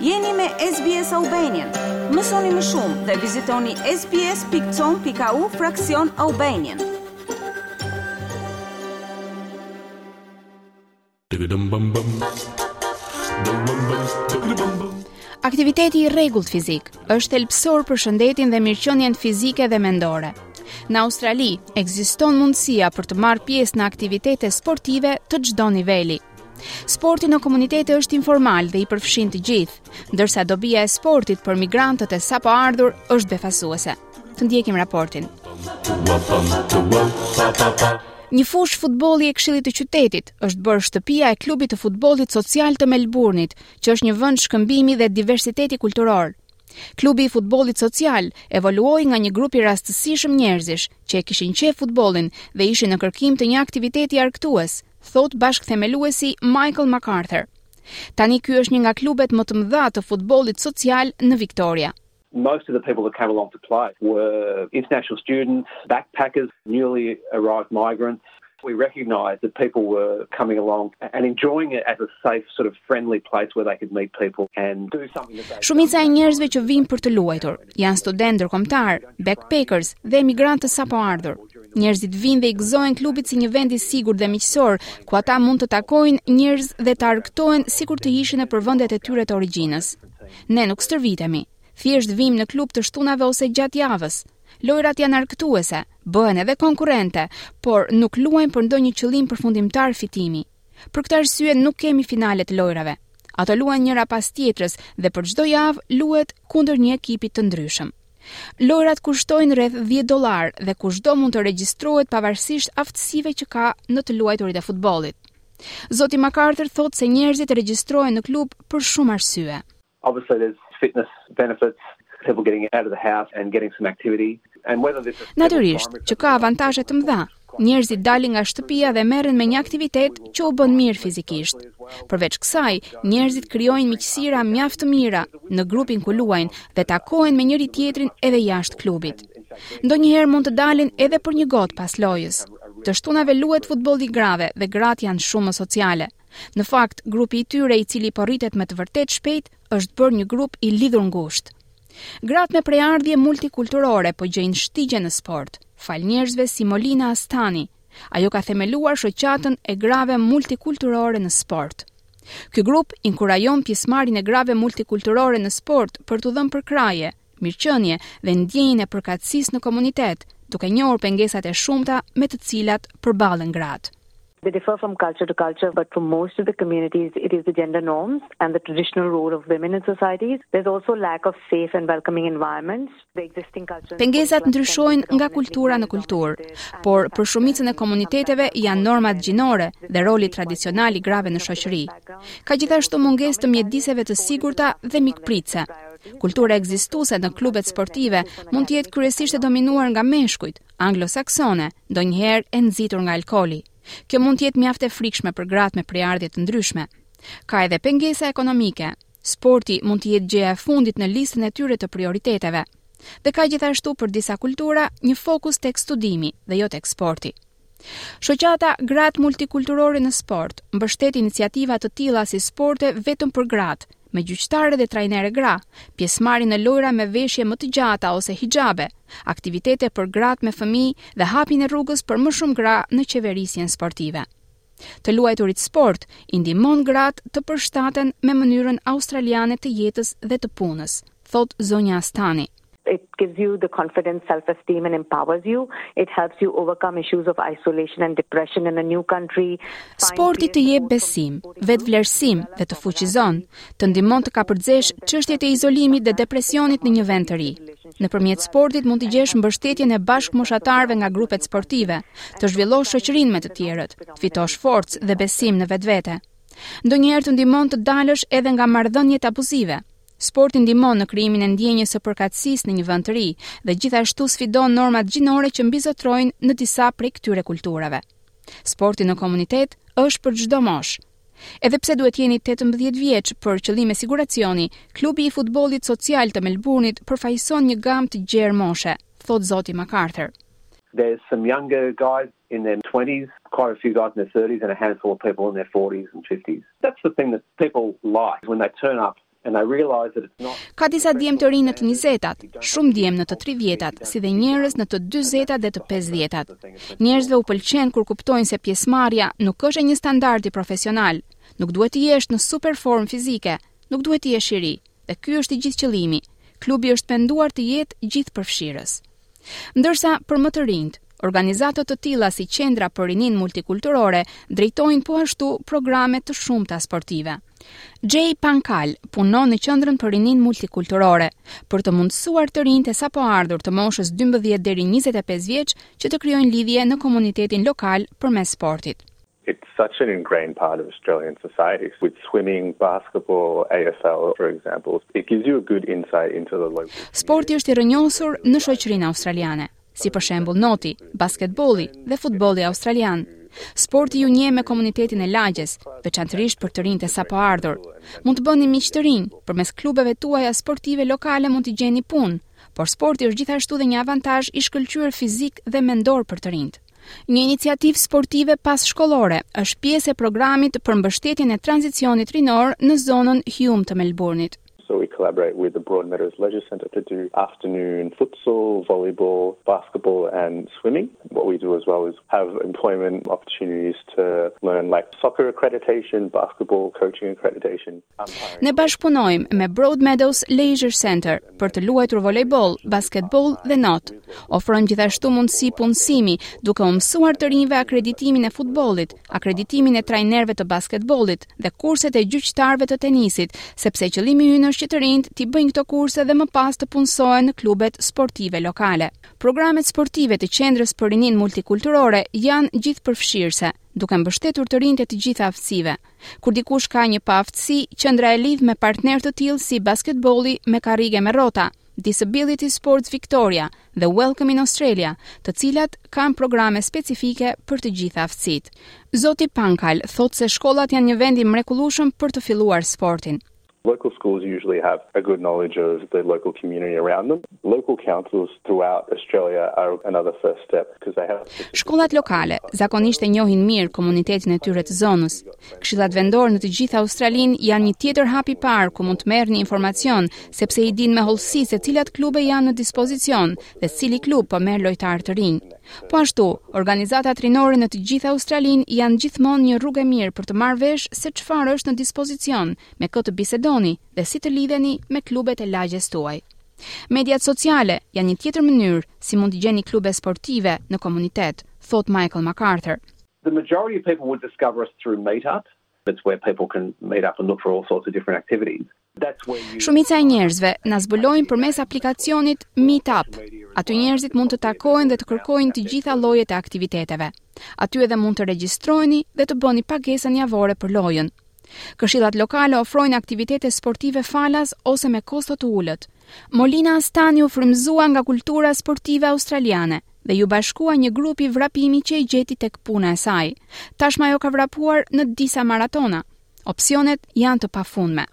Jeni me SBS Albanian. Mësoni më shumë dhe vizitoni sbs.com.au fraksion Albanian. Aktiviteti i rregullt fizik Është thelbësor për shëndetin dhe mirëqenien fizike dhe mendore. Në Australi ekziston mundësia për të marrë pjesë në aktivitete sportive të çdo niveli. Sporti në komunitete është informal dhe i përfshin të gjithë, ndërsa dobia e sportit për migrantët e sapoardhur është befasuese. Të ndjekim raportin. Një fushë futbolli e këshillit të qytetit është bërë shtëpia e klubit të futbollit social të Melburnit, që është një vend shkëmbimi dhe diversiteti kulturor. Klubi i futbollit social evoluoi nga një grup i rastësishëm njerëzish që e kishin qejf futbollin dhe ishin në kërkim të një aktiviteti argëtues, thotë bashkëthemeluesi Michael MacArthur. Tani ky është një nga klubet më të mëdha të futbollit social në Victoria. Most of the people that came along to play were international students, backpackers, newly arrived migrants. We recognised that people were coming along and enjoying it as a safe sort of friendly place where they could meet people and do something that they Shumica e njerëzve që vijnë për të luajtur janë studentë ndërkombëtarë, backpackers dhe emigrantë të sapoardhur. Njerëzit vijnë dhe i gëzohen klubit si një vend i sigurt dhe miqësor, ku ata mund të takojnë njerëz dhe të argëtohen sikur të ishin nëpër vendet e tyre të origjinës. Ne nuk stërvitemi, thjesht vijmë në klub të shtunave ose gjatë javës. Lojërat janë argëtuese, bëhen edhe konkurrente, por nuk luajmë për ndonjë qëllim përfundimtar fitimi. Për këtë arsye nuk kemi finale të lojërave. Ato luhen njëra pas tjetrës dhe për çdo javë luhet kundër një ekipi të ndryshëm. Lojërat kushtojnë rreth 10 dollarë dhe kushdo mund të regjistrohet pavarësisht aftësive që ka në të luajturit e futbollit. Zoti MacArthur thotë se njerëzit regjistrohen në klub për shumë arsye. Natyrisht që ka avantazhe të mëdha. Njerëzit dalin nga shtëpia dhe merren me një aktivitet që u bën mirë fizikisht. Përveç kësaj, njerëzit krijojnë miqësira mjaft të mira në grupin ku luajnë dhe takohen me njëri-tjetrin edhe jashtë klubit. Ndonjëherë mund të dalin edhe për një gotë pas lojës. Të shtunave luhet futboll i grave dhe gratë janë shumë më sociale. Në fakt, grupi i tyre i cili po rritet me të vërtetë shpejt është bërë një grup i lidhur ngushtë. Gratë me prejardhje multikulturore po gjejnë shtigje në sport, falë njerëzve si Molina Astani. Ajo ka themeluar shoqatën e grave multikulturore në sport. Ky grup inkurajon pjesëmarrjen e grave multikulturore në sport për t'u dhënë përkrahje, mirëqenie dhe ndjenjën e përkatësisë në komunitet, duke njohur pengesat e shumta me të cilat përballen gratë. They differ from culture to culture but for most of the communities it is the gender norms and the traditional role of women in societies. There is also lack of safe and welcoming environments. The existing culture Pengesat ndryshojnë nga kultura në kulturë, por për shumicën e komuniteteve janë normat gjinore dhe roli tradicional i grave në shoqëri. Ka gjithashtu mungesë të mjediseve të sigurta dhe mikpritëse. Kultura ekzistuese në klubet sportive mund të jetë kryesisht e dominuar nga meshkujt, anglosaksone, ndonjëherë e nxitur nga alkooli. Kjo mund të jetë mjaft e frikshme për gratë me prejardhje të ndryshme. Ka edhe pengesa ekonomike. Sporti mund të jetë gjëja e fundit në listën e tyre të prioriteteve. Dhe ka gjithashtu për disa kultura një fokus tek studimi dhe jo tek sporti. Shoqata Gratë Multikulturore në Sport mbështet iniciativa të tilla si sporte vetëm për gratë, me gjyqtare dhe trajnere gra, pjesëmarrje në lojëra me veshje më të gjata ose hixhabe, aktivitete për gratë me fëmijë dhe hapjen e rrugës për më shumë gra në qeverisjen sportive. Të luajturit sport i ndihmon gratë të përshtaten me mënyrën australiane të jetës dhe të punës, thotë zonja Astani. It gives you the confidence, self-esteem and empowers you. It helps you overcome issues of isolation and depression in a new country. Sporti të jep besim, vetëvlerësim dhe të fuqizon, të ndihmon të kapërcesh çështjet e izolimit dhe depresionit në një vend të ri. Nëpërmjet sportit mund të gjesh mbështetjen e bashkëmoshatarëve nga grupet sportive, të zhvillosh shoqërinë me të tjerët, të fitosh forcë dhe besim në vetvete. Ndonjëherë të ndihmon të dalësh edhe nga marrëdhëniet abuzive. Sporti ndihmon në krijimin e ndjenjës së përkatësisë në një vend të ri dhe gjithashtu sfidon normat gjinore që mbizotërojnë në disa prej këtyre kulturave. Sporti në komunitet është për çdo moshë. Edhe pse duhet të jeni 18 vjeç për qëllime siguracioni, klubi i futbollit social të Melburnit përfaqëson një gamë të gjerë moshe, thotë zoti MacArthur. There's some younger guys in their 20s, quite a few guys in their 30s and a handful of people in their 40s and 50s. Ka disa djem të rinj në të njëzetat, shumë djem në të tridhjetat, si dhe njerëz në të dyzetat dhe të pesëdhjetat. Njerëzve u pëlqen kur kuptojnë se pjesëmarrja nuk është e një standardi profesional. Nuk duhet të jesh në super formë fizike, nuk duhet të jesh i ri, dhe ky është i gjithë qëllimi. Klubi është menduar të jetë gjithëpërfshirës. Ndërsa, për më të rinjtë, organizata të tilla si Qendra për Rininë Multikulturore drejtojnë po ashtu programe të shumta sportive. Jay Panchal punon në Qendrën për Rininë Multikulturore për të mundësuar të rinjtë e sapoardhur të moshës 12 deri 25 vjeç që të krijojnë lidhje në komunitetin lokal përmes sportit. It's such an ingrained part of Australian society with swimming, basketball, AFL for example. It gives you a good insight into the local. Sporti është i rrënjosur në shoqërinë australiane, si për shembull noti, basketbolli dhe futbolli australian. Sporti ju njeh me komunitetin e lagjes, veçanërisht për të rinjtë e sapoardhur. Mund të bëni miq të rinj, përmes klubeve tuaja sportive lokale mund të gjeni punë, por sporti është gjithashtu dhe një avantazh i shkëlqyer fizik dhe mendor për të rinjtë. Një iniciativë sportive passhkollore është pjesë e programit për mbështetjen e tranzicionit rinor në zonën Hume të Melburnit. So we collaborate with the Broadmeadows Leisure Centre to do afternoon futsal, volleyball, basketball and swimming. What we do as well is have employment opportunities to learn like soccer accreditation, basketball coaching accreditation. Ne bashkëpunojmë me Broadmeadows Leisure Centre për të luajtur volejboll, basketboll dhe not. Ofrojmë gjithashtu mundësi punësimi, duke u mësuar të rinjve akreditimin e futbollit, akreditimin e trajnerëve të basketbollit dhe kurset e gjyqtarëve të tenisit, sepse qëllimi ynë është që të rinjtë t'i bëjnë këto kurse dhe më pas të punësohen në klubet sportive lokale. Programet sportive të Qendrës për Rininë Multikulturore janë gjithëpërfshirëse, duke mbështetur të rinjtë e të gjitha aftësive, Kur dikush ka një paaftësi, qendra e lidh me partnerë të tillë si basketbolli me karrige me rrota, Disability Sports Victoria dhe Welcoming Australia, të cilat kanë programe specifike për të gjitha aftësitë. Zoti Pankal thotë se shkollat janë një vend i mrekullueshëm për të filluar sportin. Local schools usually have a good knowledge of the local community around them. Local councils throughout Australia are another first step because they have Shkollat lokale zakonisht e njohin mirë komunitetin e tyre të zonës. Këshillat vendorë në të gjithë Australinë janë një tjetër hap i parë ku mund të merrni informacion sepse i dinë me hollësi se cilat klube janë në dispozicion dhe cili klub po merr lojtarë të rinj. Po ashtu, organizatat rinore në të gjithë Australinë janë gjithmonë një rrugë e mirë për të marrë vesh se çfarë është në dispozicion, me kë të bisedoni dhe si të lidheni me klubet e lagjes tuaj. Mediat sociale janë një tjetër mënyrë si mund të gjeni klube sportive në komunitet, thotë Michael MacArthur. The majority of people would discover us through Meetup. It's where people can meet up and look for all sorts of different activities. Shumica e njerëzve na zbulojnë përmes aplikacionit Meetup. Aty njerëzit mund të takohen dhe të kërkojnë të gjitha llojet e aktiviteteve. Aty edhe mund të regjistroheni dhe të bëni pagesën javore për lojën. Këshillat lokale ofrojnë aktivitete sportive falas ose me kosto të ulët. Molina Astani u frymëzua nga kultura sportive australiane dhe iu bashkua një grupi vrapimi që e gjeti tek puna e saj. Tashmë ajo ka vrapuar në disa maratona. Opsionet janë të pafundme.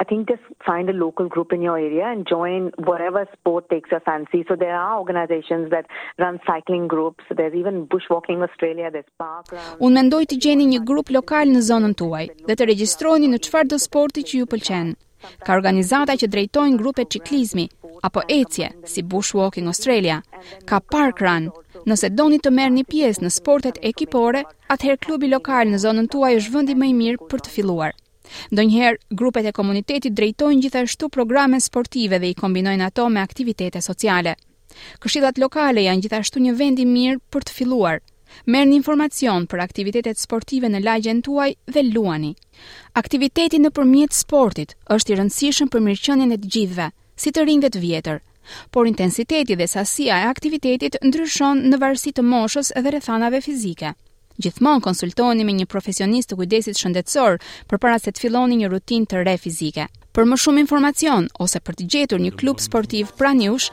I think just find a local group in your area and join whatever sport takes your fancy. So there are organizations that run cycling groups. There's even bushwalking Australia, there's park runs. Unë mendoj të gjeni një grup lokal në zonën tuaj dhe të regjistroheni në çfarëdo sporti që ju pëlqen. Ka organizata që drejtojnë grupe çiklizmi apo ecje, si Bushwalking Australia, ka Park Run. Nëse doni të merrni pjesë në sportet ekipore, atëherë klubi lokal në zonën tuaj është vendi më i mirë për të filluar. Ndonjëherë, grupet e komunitetit drejtojnë gjithashtu programe sportive dhe i kombinojnë ato me aktivitete sociale. Këshillat lokale janë gjithashtu një vend i mirë për të filluar. Merrni informacion për aktivitetet sportive në lagjen tuaj dhe luani. Aktiviteti nëpërmjet sportit është i rëndësishëm për mirëqenien e të gjithëve, si të rinjve të vjetër, por intensiteti dhe sasia e aktivitetit ndryshon në varësi të moshës dhe rrethanave fizike. Gjithmonë konsultoheni me një profesionist të kujdesit shëndetësor përpara se të filloni një rutinë të re fizike. Për më shumë informacion ose për të gjetur një klub sportiv pranë jush,